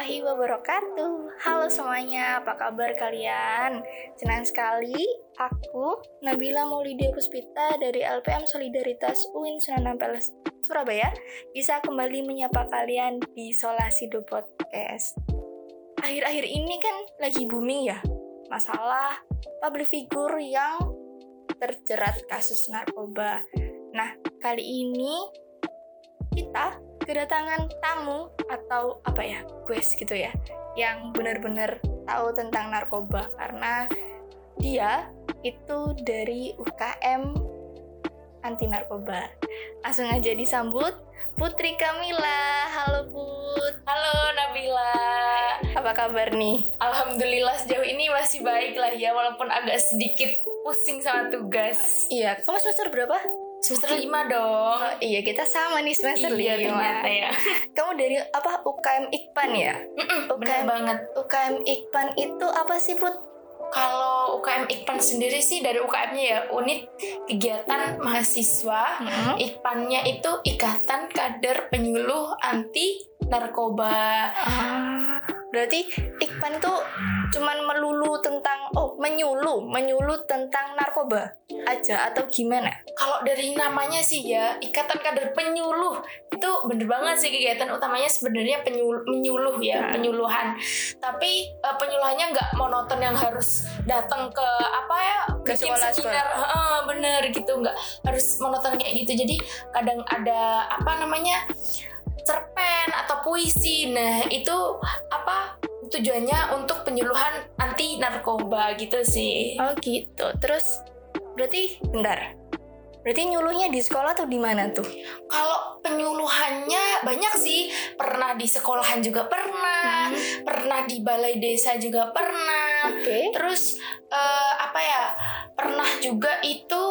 Warahmatullahi wabarakatuh. Halo semuanya, apa kabar kalian? Senang sekali, aku Nabila Maulidi Puspita dari LPM Solidaritas UIN Sunan Ampel Surabaya Bisa kembali menyapa kalian di Solasi Do Podcast. Akhir-akhir ini kan lagi booming ya Masalah public figure yang terjerat kasus narkoba. Nah, kali ini kita kedatangan tamu atau apa ya guys gitu ya yang benar-benar tahu tentang narkoba. Karena dia itu dari UKM anti narkoba langsung aja disambut Putri Kamila. Halo Put. Halo Nabila. Apa kabar nih? Alhamdulillah sejauh ini masih baik lah ya walaupun agak sedikit pusing sama tugas. Iya kamu semester berapa semester lima dong. Oh, iya, kita sama nih semester iya, lima. ya. Kamu dari apa UKM Ikpan ya? Mm-mm, UKM banget. UKM Ikpan itu apa sih, Put? Kalau UKM Ikpan sendiri sih dari UKM-nya ya unit kegiatan mahasiswa. Mm-hmm. Ikpannya itu Ikatan Kader Penyuluh Anti Narkoba. Ah, berarti Ikpan itu cuman melulu tentang oh menyuluh menyuluh tentang narkoba aja atau gimana? Kalau dari namanya sih ya Ikatan Kader Penyuluh itu bener banget sih kegiatan utamanya sebenarnya penyuluh, menyuluh ya hmm. penyuluhan. Tapi uh, penyuluhannya nggak monoton yang harus datang ke apa ya ke sekolah seminar, uh, bener gitu nggak harus monoton kayak gitu. Jadi kadang ada apa namanya cerpen atau puisi. Nah, itu tujuannya untuk penyuluhan anti narkoba gitu sih. Oh, gitu. Terus berarti bentar. Berarti nyuluhnya di sekolah atau di mana tuh? Kalau penyuluhannya banyak sih. Pernah di sekolahan juga pernah, hmm. pernah di balai desa juga pernah. Oke. Okay. Terus uh, apa ya? Pernah juga itu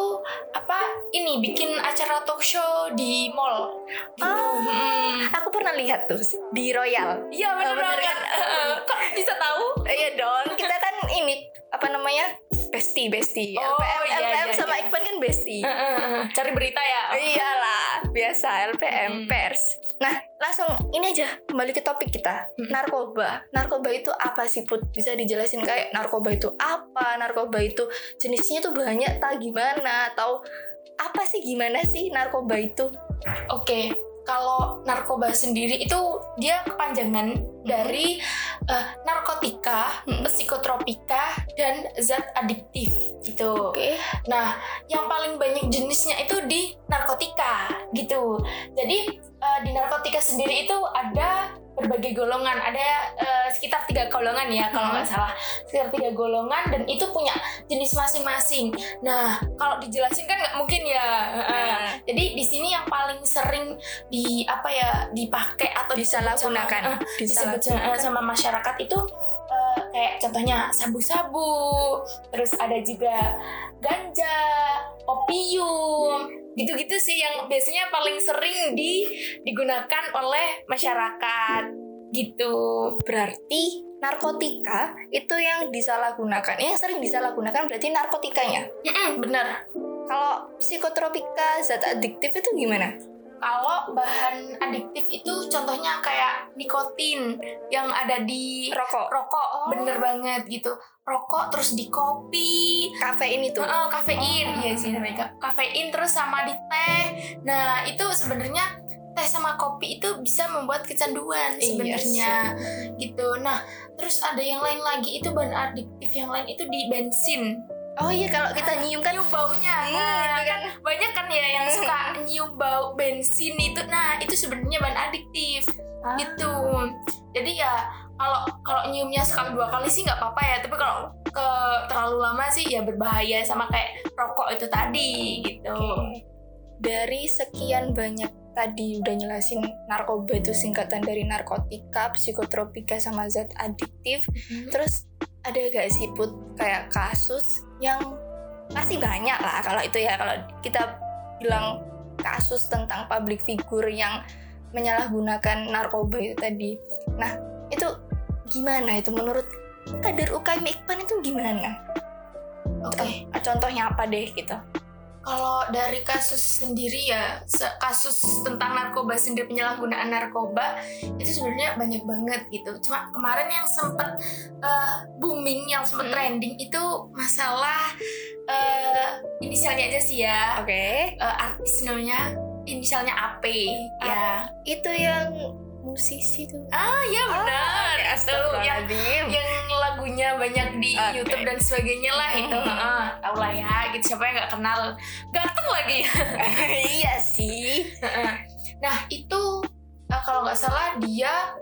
apa? Ini bikin acara talk show di mall. Gitu. Oh, hmm. Aku pernah lihat tuh di Royal. Iya benar oh, kan. Uh, kok bisa tahu? Iya dong. Kita kan ini apa namanya? Besti, besti. Oh, LPM, iya, LPM iya, sama iya. Ikpan kan besti. Uh, uh, uh. Cari berita ya. Iyalah, biasa LPM hmm. pers. Nah, langsung ini aja kembali ke topik kita. Hmm. Narkoba. Narkoba itu apa sih, Put? Bisa dijelasin kayak narkoba itu apa? Narkoba itu jenisnya tuh banyak tak gimana atau apa sih gimana sih narkoba itu? Oke. Okay kalau narkoba sendiri itu dia kepanjangan. Dari uh, narkotika, hmm. psikotropika, dan zat adiktif gitu. Okay. Nah, yang paling banyak jenisnya itu di narkotika gitu. Jadi uh, di narkotika sendiri itu ada berbagai golongan. Ada uh, sekitar tiga golongan ya kalau nggak salah. Sekitar tiga golongan dan itu punya jenis masing-masing. Nah kalau dijelasin kan nggak mungkin ya. Uh, jadi di sini yang paling sering di apa ya dipakai atau disalahgunakan. uh, disebut sama, sama masyarakat itu uh, kayak contohnya sabu-sabu terus ada juga ganja opium gitu-gitu sih yang biasanya paling sering di digunakan oleh masyarakat gitu. Berarti narkotika itu yang disalahgunakan yang sering disalahgunakan berarti narkotikanya? Mm -mm, bener kalau psikotropika zat adiktif itu gimana kalau bahan adiktif itu contohnya kayak nikotin yang ada di rokok. rokok. Oh. bener banget gitu. Rokok terus di kopi. Kafein itu? Uh, kafein. Oh. iya sih namanya kafein terus sama di teh. Nah itu sebenarnya teh sama kopi itu bisa membuat kecanduan iya sebenarnya gitu. Nah terus ada yang lain lagi. Itu bahan adiktif yang lain itu di bensin Oh iya kalau kita nyium kan nyium baunya. Hmm, nah, kan banyak kan ya yang suka nyium bau bensin itu. Nah, itu sebenarnya bahan adiktif. Ah. Gitu. Jadi ya kalau kalau nyiumnya sekali dua kali sih nggak apa-apa ya, tapi kalau ke terlalu lama sih ya berbahaya sama kayak rokok itu tadi gitu. Okay. Dari sekian banyak tadi udah nyelasin narkoba itu singkatan dari narkotika, psikotropika sama zat adiktif. -hmm. Terus ada gak sih put kayak kasus yang masih banyak lah kalau itu ya kalau kita bilang kasus tentang public figure yang menyalahgunakan narkoba itu tadi. Nah, itu gimana itu menurut kader UKM Ikpan itu gimana? Oke, okay. contohnya apa deh gitu? Kalau dari kasus sendiri ya, kasus tentang narkoba sendiri penyalahgunaan narkoba itu sebenarnya banyak banget gitu. Cuma kemarin yang sempet eh, booming, yang sempet Hmm. trending itu masalah eh, inisialnya aja sih ya. Oke. Eh, artis namanya inisialnya AP ya. Itu yang musisi tuh. Ah ya benar. oke, itu yang Astagfirullahaladzim. yang lagunya banyak di Oke. YouTube dan sebagainya lah itu. Heeh, tahu lah ya, gitu siapa yang nggak kenal. Ganteng lagi. iya sih. Nah itu eh, kalau nggak salah dia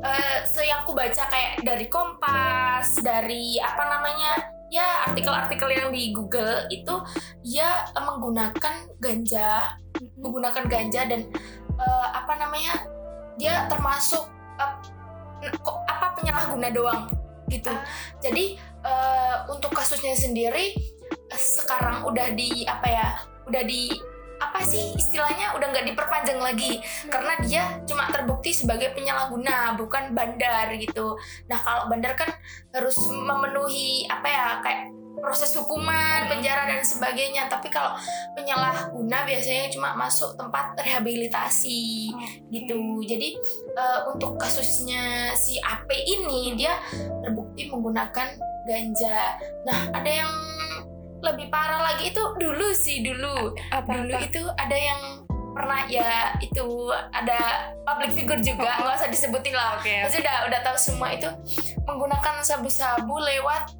eh se yang aku baca kayak dari Kompas, dari apa namanya ya artikel-artikel yang di Google itu dia eh, menggunakan ganja, menggunakan ganja dan eh, apa namanya dia termasuk eh, kok apa penyalahguna doang gitu. Ah. Jadi eh, untuk kasusnya sendiri sekarang udah di apa ya udah di apa sih istilahnya udah nggak diperpanjang lagi karena dia cuma terbukti sebagai penyalahguna bukan bandar gitu nah kalau bandar kan harus memenuhi apa ya kayak proses hukuman Hmm. penjara dan sebagainya. Tapi kalau penyalahguna biasanya cuma masuk tempat rehabilitasi gitu. Jadi eh, untuk kasusnya si AP ini dia terbukti menggunakan ganja. Nah ada yang lebih parah lagi itu dulu sih dulu. Apa? dulu itu ada yang pernah ya itu ada public figure juga nggak usah disebutin lah. Oke. Pasti udah udah tahu semua itu menggunakan sabu-sabu lewat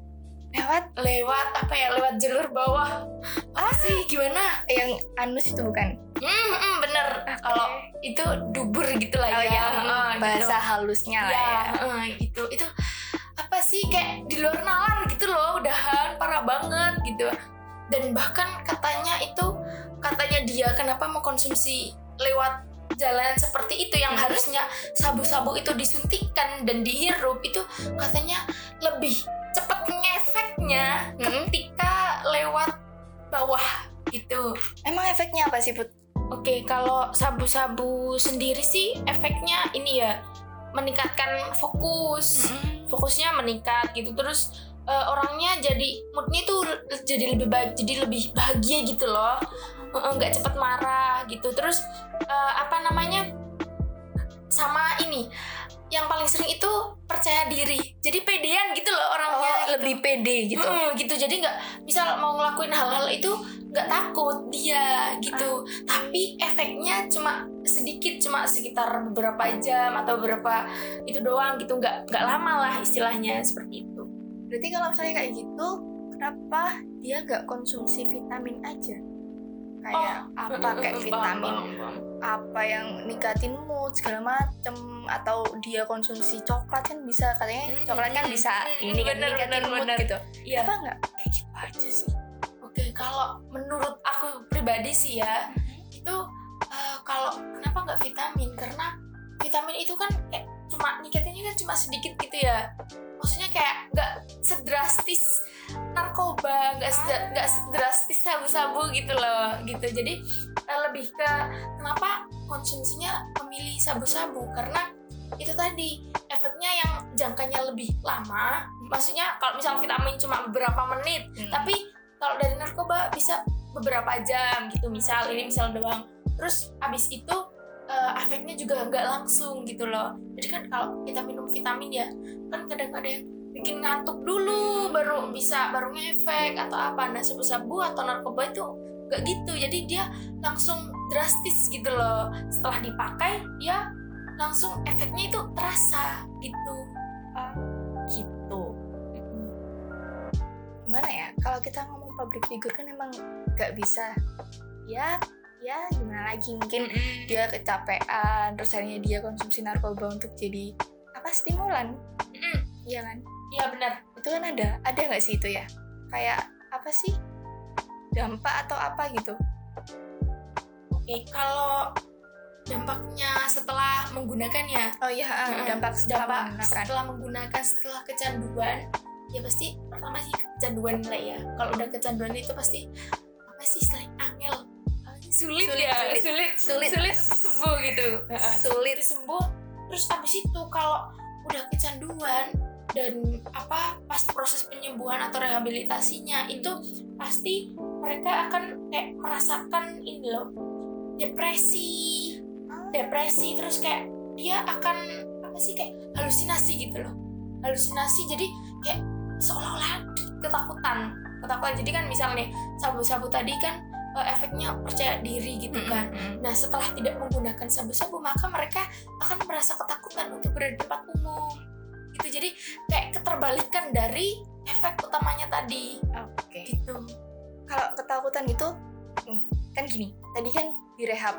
Lewat lewat apa ya? Lewat jalur bawah. Apa sih? Gimana? Yang anus itu bukan? hmm, hmm, bener. Kalau itu dubur gitu lah Oh ya. yang Heeh, gitu. bahasa halusnya lah ya, ya. heeh, gitu. Itu apa sih? Kayak di luar nalar gitu loh udahan parah banget gitu. Dan bahkan katanya itu katanya dia kenapa mengkonsumsi lewat jalan seperti itu yang Hmm. harusnya sabu-sabu itu disuntikan dan dihirup itu katanya lebih cepat ngefeknya Hmm. ketika lewat bawah gitu Emang efeknya apa sih Put? Oke, kalau sabu-sabu sendiri sih efeknya ini ya meningkatkan fokus, fokusnya meningkat gitu. Terus eh, orangnya jadi moodnya tuh jadi lebih baik, jadi lebih bahagia gitu loh, Eh, eh, nggak cepat marah gitu. Terus eh, apa namanya? Sama ini, yang paling sering itu percaya diri. Jadi pedean gitu loh orangnya. gitu. Oh, lebih pede gitu. Mm, gitu jadi nggak misal mau ngelakuin hal-hal itu nggak takut dia gitu tapi efeknya cuma sedikit cuma sekitar beberapa jam atau beberapa itu doang gitu nggak nggak lama lah istilahnya seperti itu Berarti kalau misalnya kayak gitu, kenapa dia nggak konsumsi vitamin aja? Kayak apa kayak vitamin paham, paham. apa yang ningkatin mood segala macem atau dia konsumsi coklat kan bisa katanya Hmm, coklat kan hmm, bisa hmm, ini kan ningkatin bener, mood bener. gitu. Iya. Apa nggak kayak gitu aja sih? Oke, kalau menurut aku pribadi sih ya, itu eh, kalau kenapa nggak vitamin? Karena vitamin itu kan kayak cuma nikatinnya kan cuma sedikit gitu ya. Maksudnya kayak nggak sedrastis narkoba, nggak seda- nggak sedrastis sabu-sabu gitu loh, gitu. Jadi eh, lebih ke kenapa konsumsinya memilih sabu-sabu? Karena itu tadi efeknya yang jangkanya lebih lama. Maksudnya kalau misal vitamin cuma beberapa menit, Hmm. tapi kalau dari narkoba bisa beberapa jam gitu misal ini misal doang terus abis itu eh, efeknya juga nggak langsung gitu loh jadi kan kalau kita minum vitamin ya kan kadang ada yang bikin ngantuk dulu baru bisa baru ngefek atau apa nah sabu-sabu atau narkoba itu nggak gitu jadi dia langsung drastis gitu loh setelah dipakai ya langsung efeknya itu terasa gitu gitu. Gimana ya? Kalau kita ngomong public figure kan emang nggak bisa. Ya, ya gimana lagi? Mungkin dia kecapean, terus akhirnya dia konsumsi narkoba untuk jadi apa stimulan? Iya kan? Iya benar Itu kan ada, ada nggak sih itu ya? Kayak apa sih? Dampak atau apa gitu? Oke, kalau dampaknya setelah menggunakannya, Oh iya, Mm-mm. dampak setelah dampak menggunakan. setelah menggunakan setelah kecanduan, ya pasti pertama sih kecanduan lah ya. Kalau udah kecanduan itu pasti apa sih selain angel, sulit, Sulit, ya, sulit. sulit, Sulit. sulit, sembuh gitu. Sulit. sembuh. Terus abis itu kalau udah kecanduan, dan apa pas proses penyembuhan atau rehabilitasinya itu pasti mereka akan kayak merasakan ini loh depresi depresi terus kayak dia akan apa sih kayak halusinasi gitu loh halusinasi. Jadi kayak seolah-olah ketakutan ketakutan. Jadi kan misalnya sabu-sabu tadi kan eh, efeknya percaya diri gitu kan. Nah setelah tidak menggunakan sabu-sabu maka mereka akan merasa ketakutan untuk berada di tempat umum gitu jadi kayak keterbalikan dari efek utamanya tadi Oke. gitu Kalau ketakutan itu hmm, kan gini. Tadi kan direhab.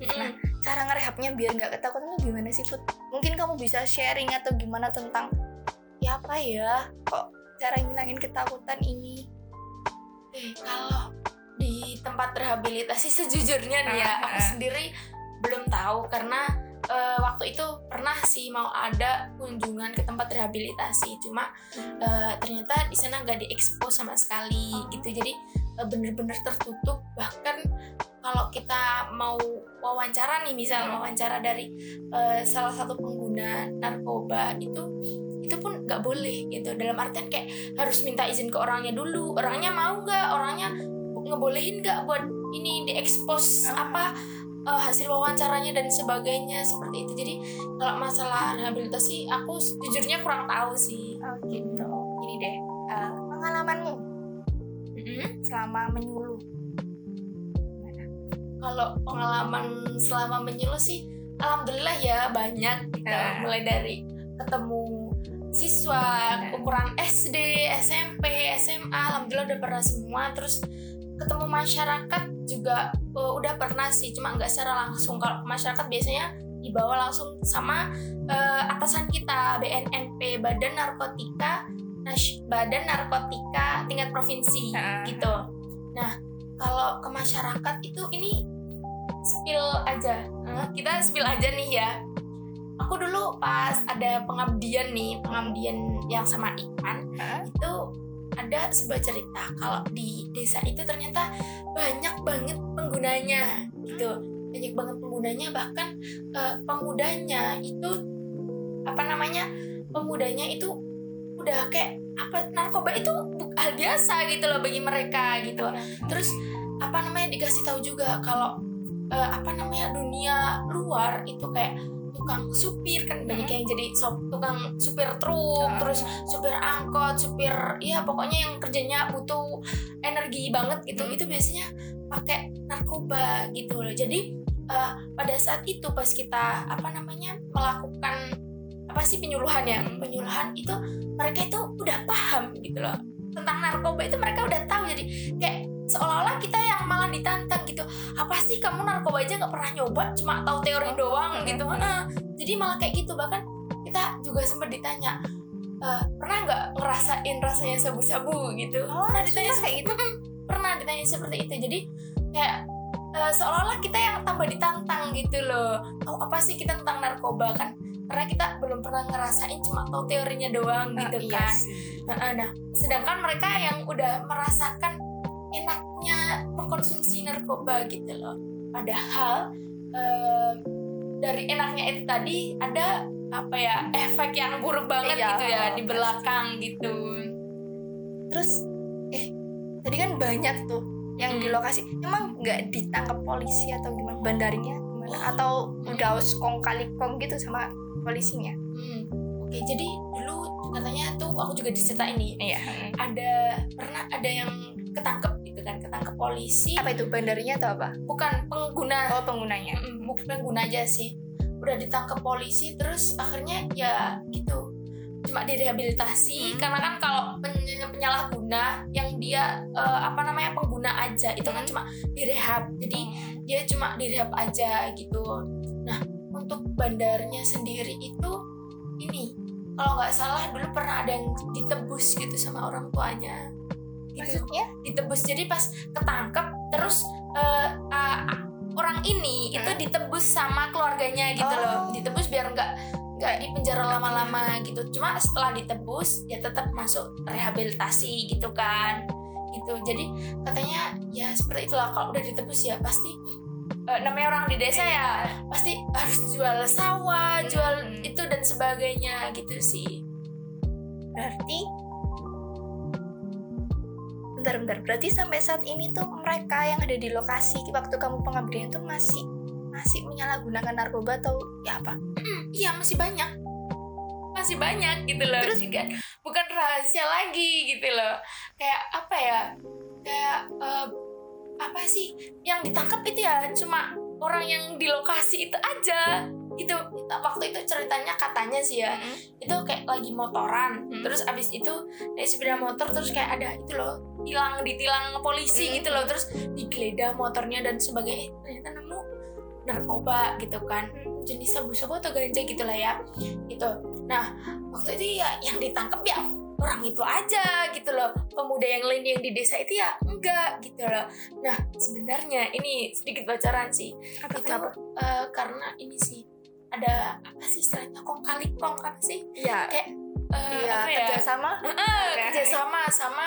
Mm-mm. Cara ngerehabnya biar nggak ketakutan tuh gimana sih, Put? Mungkin kamu bisa sharing atau gimana tentang ya apa ya? Kok cara ngilangin ketakutan ini? Eh, kalau di tempat rehabilitasi sejujurnya nih ya, Ah, aku ah. sendiri belum tahu karena eh, waktu itu pernah sih mau ada kunjungan ke tempat rehabilitasi, cuma eh, ternyata di sana nggak diekspos sama sekali gitu, jadi eh, bener-bener tertutup. Bahkan kalau kita mau wawancara nih, misal Hmm. wawancara dari eh, salah satu pengguna narkoba itu itu pun nggak boleh gitu dalam artian kayak harus minta izin ke orangnya dulu orangnya mau nggak orangnya ngebolehin nggak buat ini diekspos Ah. apa eh, hasil wawancaranya dan sebagainya seperti itu jadi kalau masalah rehabilitasi aku jujurnya kurang tahu sih Oh gitu. Ini deh eh, pengalamanmu Mm-mm. selama menyuluh. kalau pengalaman selama menyuluh sih alhamdulillah ya banyak gitu Ah. mulai dari ketemu siswa Ah. ukuran SD SMP SMA alhamdulillah udah pernah semua terus ketemu masyarakat juga eh, udah pernah sih cuma nggak secara langsung kalau ke masyarakat biasanya dibawa langsung sama eh, atasan kita BNNP Badan Narkotika Nas- Badan Narkotika tingkat provinsi Ah. gitu nah kalau ke masyarakat itu ini spill aja Eh, kita spill aja nih ya aku dulu pas ada pengabdian nih pengabdian yang sama Ipan Hah? itu ada sebuah cerita kalau di desa itu ternyata banyak banget penggunanya gitu. Banyak banget penggunanya bahkan eh, pemudanya itu apa namanya pemudanya itu udah kayak apa narkoba itu hal biasa gitu loh bagi mereka gitu. Terus apa namanya dikasih tahu juga kalau eh, apa namanya dunia luar itu kayak tukang supir kan banyak yang jadi sop, tukang supir truk Ah. terus supir angkot supir ya pokoknya yang kerjanya butuh energi banget gitu. Hmm. itu biasanya pakai narkoba gitu loh. Jadi eh, pada saat itu pas kita apa namanya melakukan apa sih penyuluhan ya? Penyuluhan itu mereka itu udah paham gitu loh tentang narkoba. Itu mereka udah tahu. Jadi kayak seolah-olah kita yang malah ditantang gitu. Apa sih kamu narkoba aja nggak pernah nyoba? Cuma tahu teori doang gitu. Nah, jadi malah kayak gitu. Bahkan kita juga sempat ditanya "Eh, pernah nggak ngerasain rasanya sabu-sabu? gitu. Oh, pernah ditanya kayak gitu? Pernah ditanya seperti itu. Jadi kayak eh, seolah-olah kita yang tambah ditantang gitu loh. Tahu apa sih kita tentang narkoba? Kan karena kita belum pernah ngerasain cuma tahu teorinya doang gitu iya kan. sih. Nah, nah, sedangkan mereka yang udah merasakan enaknya mengkonsumsi narkoba gitu loh. Padahal em, dari enaknya itu tadi ada apa ya efek yang buruk banget Iya, gitu ya di pasti. belakang gitu. Terus eh tadi kan banyak tuh yang di Hmm. lokasi. Emang nggak ditangkap polisi atau gimana? Bandarinya gimana? Oh. Atau udah kong kali kong gitu sama polisinya? Hmm. Oke, jadi dulu katanya tuh aku juga diceritain nih Iya. ada polisi. Apa itu bandarinya atau apa? bukan pengguna. Oh penggunanya. Bukan pengguna aja sih. Udah ditangkap polisi terus akhirnya ya gitu. Cuma direhabilitasi. Hmm. karena kan kalau peny- penyalahguna yang dia eh, apa namanya pengguna aja itu kan cuma direhab. Jadi dia cuma direhab aja gitu. Nah untuk bandarnya sendiri itu ini. Kalau nggak salah dulu pernah ada yang ditebus gitu sama orang tuanya gitu. Maksudnya? ditebus. Jadi pas ketangkep terus eh, ah, orang ini itu Hmm. ditebus sama keluarganya gitu Oh. loh ditebus biar nggak nggak di penjara lama-lama gitu. Cuma setelah ditebus ya tetap masuk rehabilitasi gitu kan. Gitu. Jadi katanya ya seperti itulah. Kalau udah ditebus ya pasti eh, namanya orang di desa ya pasti harus jual sawah jual Hmm. itu dan sebagainya gitu sih. Berarti bentar bentar. Berarti sampai saat ini tuh mereka yang ada di lokasi waktu kamu pengabdian tuh masih masih menyalahgunakan narkoba atau ya apa? Iya masih banyak. Masih banyak gitu loh. Terus- juga bukan rahasia lagi gitu loh. Kayak apa ya? Kayak eh, apa sih? Yang ditangkap itu ya cuma orang yang di lokasi itu aja gitu waktu itu ceritanya katanya sih ya itu kayak lagi motoran Hmm. terus abis itu naik sepeda motor terus kayak ada itu loh hilang ditilang polisi Hmm. gitu loh terus digeledah motornya dan sebagainya. Eh, ternyata nemu narkoba gitu kan jenis sabu-sabu atau ganja gitu lah ya gitu. Nah waktu itu ya yang ditangkap ya orang itu aja gitu loh pemuda yang lain yang di desa itu ya enggak gitu loh. Nah sebenarnya ini sedikit bocoran sih apa itu eh, karena ini sih ada apa sih istilahnya? Kong kali kong apa sih? Iya. Kayak eh, iya apa ya? kerjasama Heeh, Oke. kerjasama sama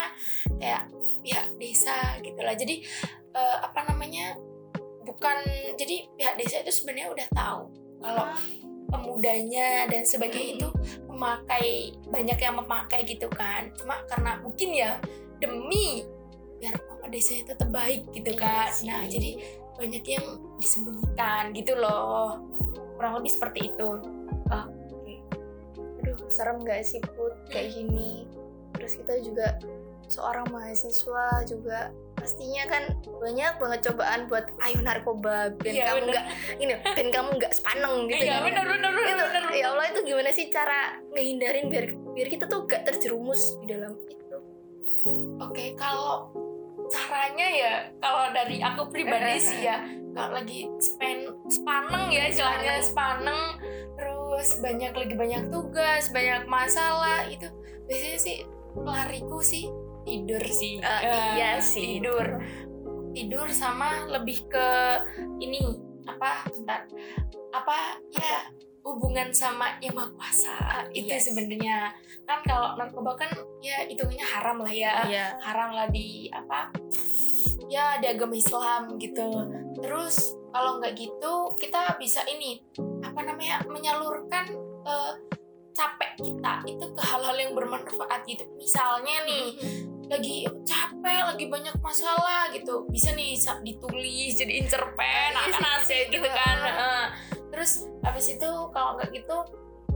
kayak pihak desa gitu lah. Jadi eh, apa namanya? Bukan jadi pihak desa itu sebenarnya udah tahu kalau pemudanya dan sebagainya itu memakai banyak yang memakai gitu kan. Cuma karena mungkin ya demi biar nama desanya tetap baik gitu Iya kan. nah jadi banyak yang disembunyikan gitu loh kurang lebih seperti itu. Aduh serem gak sih put? Kayak gini. Terus kita juga seorang mahasiswa juga pastinya kan banyak banget cobaan buat ayo narkoba ben Iya, kamu bener. nggak ini ben kamu nggak sepaneng gitu iya kan. benar benar benar Itu, benar ya Allah itu gimana sih cara ngehindarin biar biar kita tuh gak terjerumus di dalam itu? Oke, kalau caranya ya kalau dari aku pribadi sih ya kalau lagi span spaneng ya istilahnya spaneng. terus banyak lagi banyak tugas banyak masalah itu biasanya sih lariku sih tidur sih Eh, Eh, iya sih. tidur. Tidur sama lebih ke ini apa bentar apa ya hubungan sama yang maha kuasa itu sih. sebenarnya. Kan kalau narkoba kan ya hitungannya haram lah ya. Iya. Haram lah di apa ya di agama Islam gitu. Terus kalau nggak gitu kita bisa ini apa namanya menyalurkan eh, capek kita itu ke hal-hal yang bermanfaat gitu. Misalnya nih lagi capek lagi banyak masalah gitu. Bisa nih ditulis jadiin cerpen Iya akan asik itu, gitu. kan. Ah. Terus habis itu kalau nggak gitu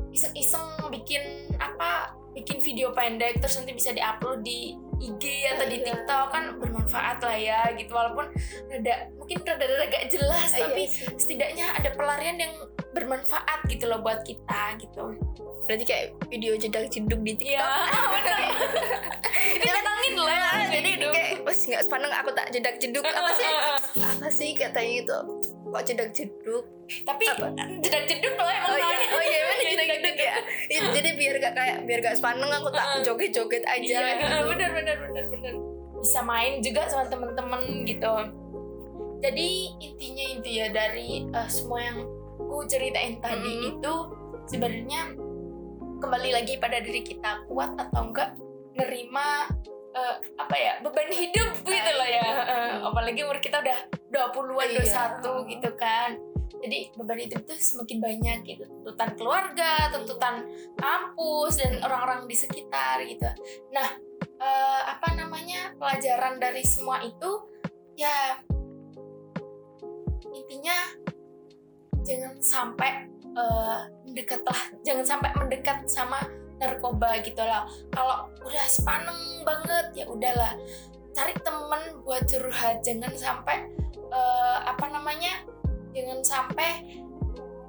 iseng-iseng bikin apa bikin video pendek terus nanti bisa diupload di IG atau di Iya. TikTok kan bermanfaat lah ya gitu. Walaupun rada mungkin rada-rada gak jelas Iya tapi sih. setidaknya ada pelarian yang bermanfaat gitu loh buat kita gitu. Berarti kayak video jedak jeduk di TikTok. Iya bener. Ini tenangin lah jadi gitu. kayak pas nggak sepaneng aku tak jedak jeduk apa sih? apa sih katanya itu kok jedak jeduk tapi Apa? jedak jeduk loh emang oh iya oh iya mana jedak jeduk ya Iya, jadi biar gak kayak biar gak sepaneng aku tak joget joget aja iya gitu. bener bener bener bener bisa main juga sama temen-temen gitu jadi intinya itu ya dari eh, semua yang ku ceritain tadi Mm-mm. itu sebenarnya kembali lagi pada diri kita kuat atau enggak nerima eh, apa ya beban hidup gitu loh ya. Eh, apalagi umur kita udah 20-an Iya. 21 gitu kan. Jadi beban hidup itu semakin banyak gitu. Tuntutan keluarga tuntutan kampus dan orang-orang di sekitar gitu. Nah eh, apa namanya pelajaran dari semua itu ya intinya jangan sampai eh, mendekatlah jangan sampai mendekat sama narkoba gitu loh kalau udah sepaneng banget ya udahlah cari temen buat curhat jangan sampai eh, apa namanya jangan sampai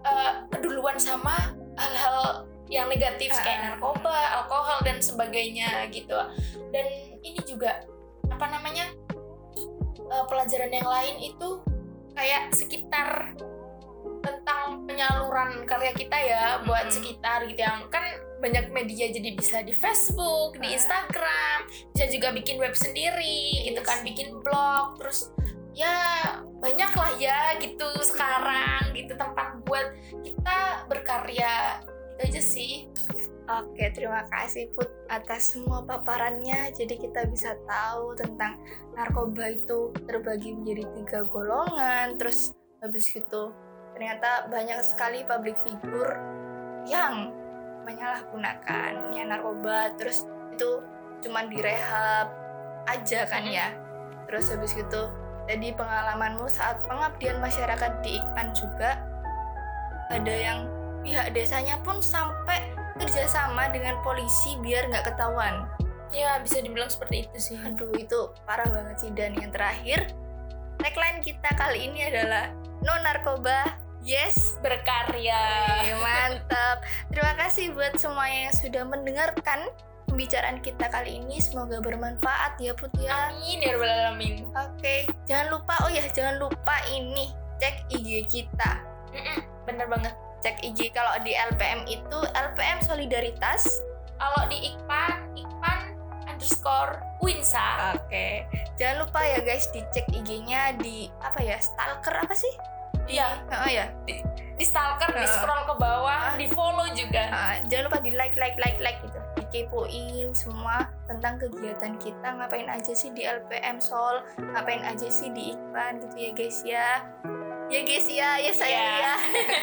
eh, keduluan sama hal-hal yang negatif Ah. kayak narkoba, alkohol dan sebagainya gitu. Dan ini juga apa namanya eh, pelajaran yang lain itu kayak sekitar tentang penyaluran karya kita ya buat sekitar gitu yang kan banyak media jadi bisa di Facebook, di Ah. Instagram, bisa juga bikin web sendiri gitu kan, bikin blog, terus ya banyak lah ya gitu sekarang gitu tempat buat kita berkarya itu aja sih. Oke, terima kasih Put atas semua paparannya. Jadi kita bisa tahu tentang narkoba itu terbagi menjadi tiga golongan. Terus habis itu ternyata banyak sekali public figure yang menyalahgunakannya narkoba terus itu cuman direhab aja kan ya. Terus habis itu jadi pengalamanmu saat pengabdian masyarakat di Ikpan juga ada yang pihak desanya pun sampai kerjasama dengan polisi biar nggak ketahuan. Ya bisa dibilang seperti itu sih. Aduh itu parah banget sih. Dan yang terakhir tagline kita kali ini adalah no narkoba yes berkarya. Oke, mantap. Terima kasih buat semuanya yang sudah mendengarkan pembicaraan kita kali ini. Semoga bermanfaat ya Put ya. Amin ya rabbal alamin. Oke jangan lupa oh ya jangan lupa ini cek IG kita. Bener banget. Cek IG kalau di LPM itu LPM Solidaritas. Kalau di Ikpan Ikpan underscore Winsa. Oke, jangan lupa ya guys dicek IG-nya di apa ya stalker apa sih? Iya. Oh ya, di stalker di Heeh. scroll ke bawah Ah. di follow juga Ah, jangan lupa di like like like like gitu, dikepoin semua tentang kegiatan kita ngapain aja sih di LPM Sol, ngapain aja sih di Ikpan gitu ya guys ya. Ya guys ya, ya saya Iya. ya.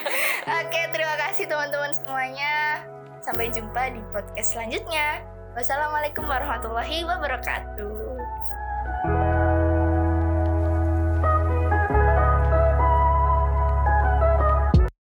Oke, terima kasih teman-teman semuanya. Sampai jumpa di podcast selanjutnya. Wassalamualaikum warahmatullahi wabarakatuh.